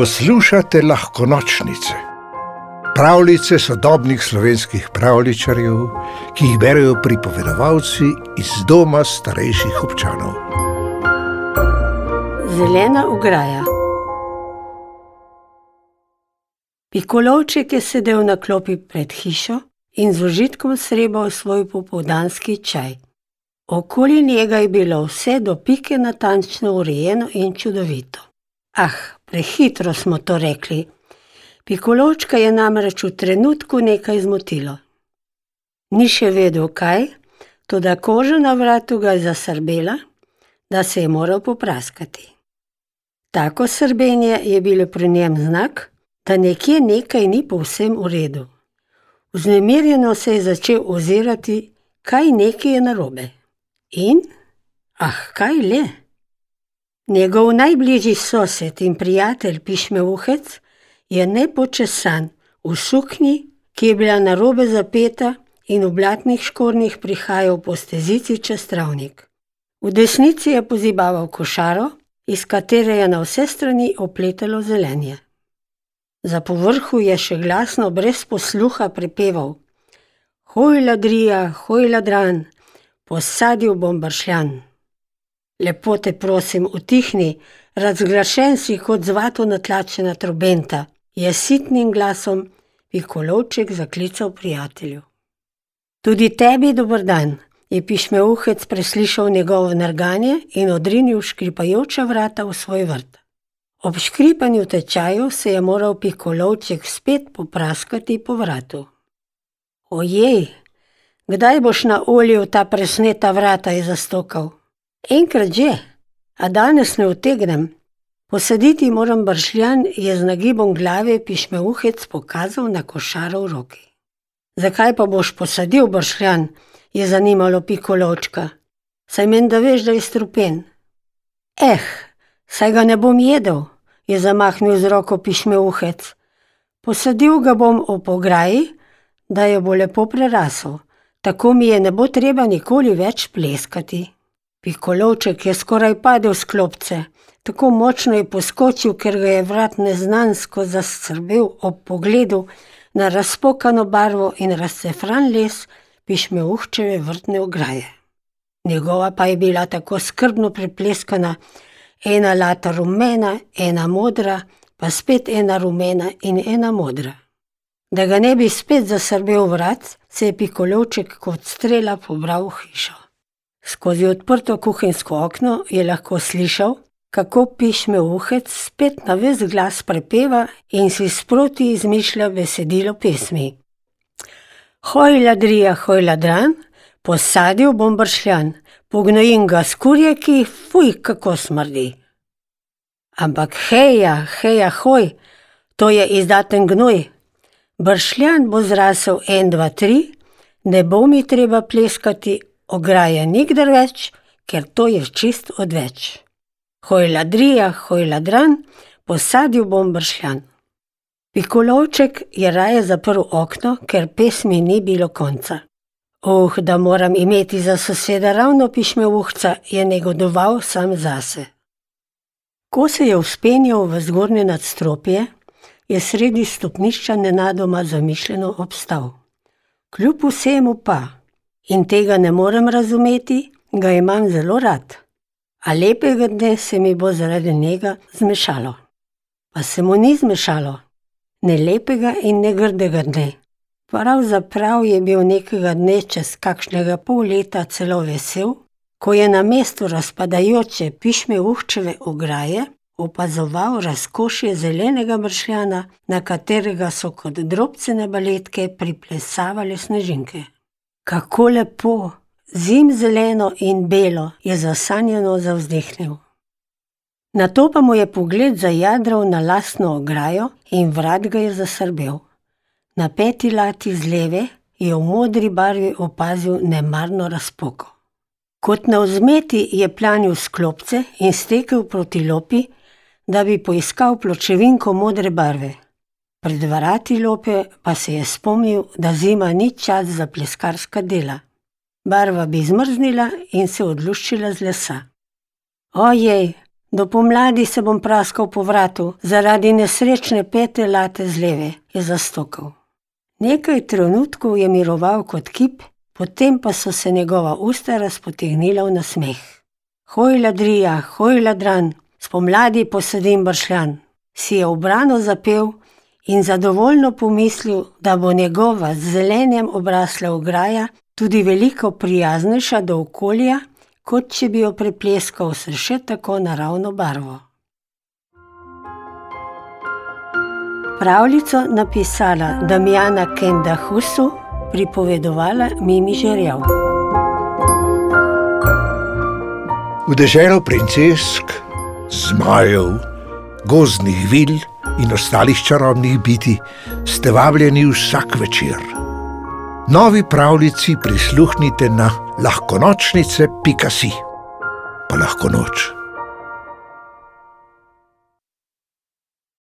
Poslušate lahko nočnice, pravljice sodobnih slovenskih pravličarjev, ki jih berijo pripovedovalci iz doma starejših občanov. Zelena ograja. Pikolovček je sedel na klopi pred hišo in z užitkom srebal svoj popoldanski čaj. Okoli njega je bilo vse do pike natančno urejeno in čudovito. Ah, prehitro smo to rekli. Pikoločka je namreč v trenutku nekaj zmotilo. Ni še vedel kaj, toda koža na vratu ga je zasrbela, da se je moral popraskati. Tako srbenje je bilo pri njem znak, da nekje nekaj ni povsem v redu. Vznemirjeno se je začel ozirati, kaj nekaj je narobe. In, ah, kaj le? Njegov najbližji sosed in prijatelj Pišmeuhec je nepočesan v suknji, ki je bila narobe zapeta in v blatnih škornjih prihajal po stezici čez travnik. V desnici je pozibaval košaro, iz katere je na vse strani opletalo zelenje. Za povrhu je še glasno, brez posluha prepeval: Hoj, ladrija, hoj, ladran, posadil bom bršljan. Lepo te prosim, utihni, razglašen si kot zlato natlačena trobenta, je sitnim glasom Pikolovček zaklical prijatelju. Tudi tebi dober dan, je pišmeuhec preslišal njegovo nerganje in odrinil škripajoča vrata v svoj vrt. Ob škripanju tečaju se je moral Pikolovček spet popraskati po vratu. Ojej, kdaj boš na olju ta presneta vrata je zastokal? Enkrat že, a danes ne utegnem. Posaditi moram bršljan, je z nagibom glave pišmeuhec pokazal na košaro v roki. Zakaj pa boš posadil bršljan, je zanimalo Pikoločka. Saj menda veš, da je strupen. Eh, saj ga ne bom jedel, je zamahnil z roko pišmeuhec. Posadil ga bom ob ograji, da jo bo lepo prerasel, tako mi je ne bo treba nikoli več pleskati. Pikolovček je skoraj padel s klopce, tako močno je poskočil, ker ga je vrat neznansko zaskrbel ob pogledu na razpokano barvo in razcefran les pišmeuhčeve vrtne ograje. Njegova pa je bila tako skrbno prepleskana, ena lata rumena, ena modra, pa spet ena rumena in ena modra. Da ga ne bi spet zasrbel vrat, se je Pikolovček kot strela pobral v hišo. Skozi odprto kuhinjsko okno je lahko slišal, kako pišmeuhec spet na ves glas prepeva in si sproti izmišlja besedilo pesmi. Hoj, ladrija, hoj, ladran, posadil bom bršljan, pognojim ga s kurjeki, fuj, kako smrdi. Ampak heja, heja, hoj, to je izdaten gnoj. Bršljan bo zrasel en, dva, tri, ne bo mi treba pleskati, ograje nikdar več, ker to je čist odveč. Hoj, ladrija, hoj, ladran, posadil bom bršljan. Pikolovček je raje zaprl okno, ker pesmi ni bilo konca. Oh, da moram imeti za soseda ravno pišmeuhca, je negodoval sam zase. Ko se je vzpenjal v zgornje nadstropje, je sredi stopnišča nenadoma zamišljeno obstal. Kljub vsemu pa, in tega ne morem razumeti, ga imam zelo rad. A lepega dne se mi bo zaradi njega zmešalo. Pa se mu ni zmešalo, ne lepega in ne grdega dne. Pravzaprav je bil nekega dne čez kakšnega pol leta celo vesel, ko je na mestu razpadajoče pišmeuhčeve ograje opazoval razkošje zelenega bršljana, na katerega so kot drobcene baletke priplesavale snežinke. Kako lepo, zimzeleno in belo, je zasanjeno zavzdihnil. Nato pa mu je pogled zajadral na lastno ograjo in vrat ga je zasrbel. Na peti lati z leve je v modri barvi opazil nemarno razpoko. Kot na vzmeti je planil sklopce in stekel proti lopi, da bi poiskal pločevinko modre barve. Pred vrati lope pa se je spomnil, da zima ni čas za pleskarska dela. Barva bi zmrznila in se odluščila z lesa. Ojej, Do pomladi se bom praskal po vratu, zaradi nesrečne pete late z leve, je zastokal. Nekaj trenutkov je miroval kot kip, potem pa so se njegova usta razpotegnila v nasmeh. Hoj, ladrija, hoj, ladran, spomladi posedim bršljan, si je obrano zapel in zadovoljno pomislil, da bo njegova z zelenjem obrasla ograja tudi veliko prijaznejša do okolja, kot če bi jo prepleskal s še tako naravno barvo. Pravljico napisala Damjana Kenda Husu, pripovedovala Mimi Žerjav. V deželo princesk, zmajev, gozdnih vil in ostalih čarobnih biti ste vabljeni vsak večer. Novi pravljici prisluhnite na lahkonočnice.si, pa lahko noč.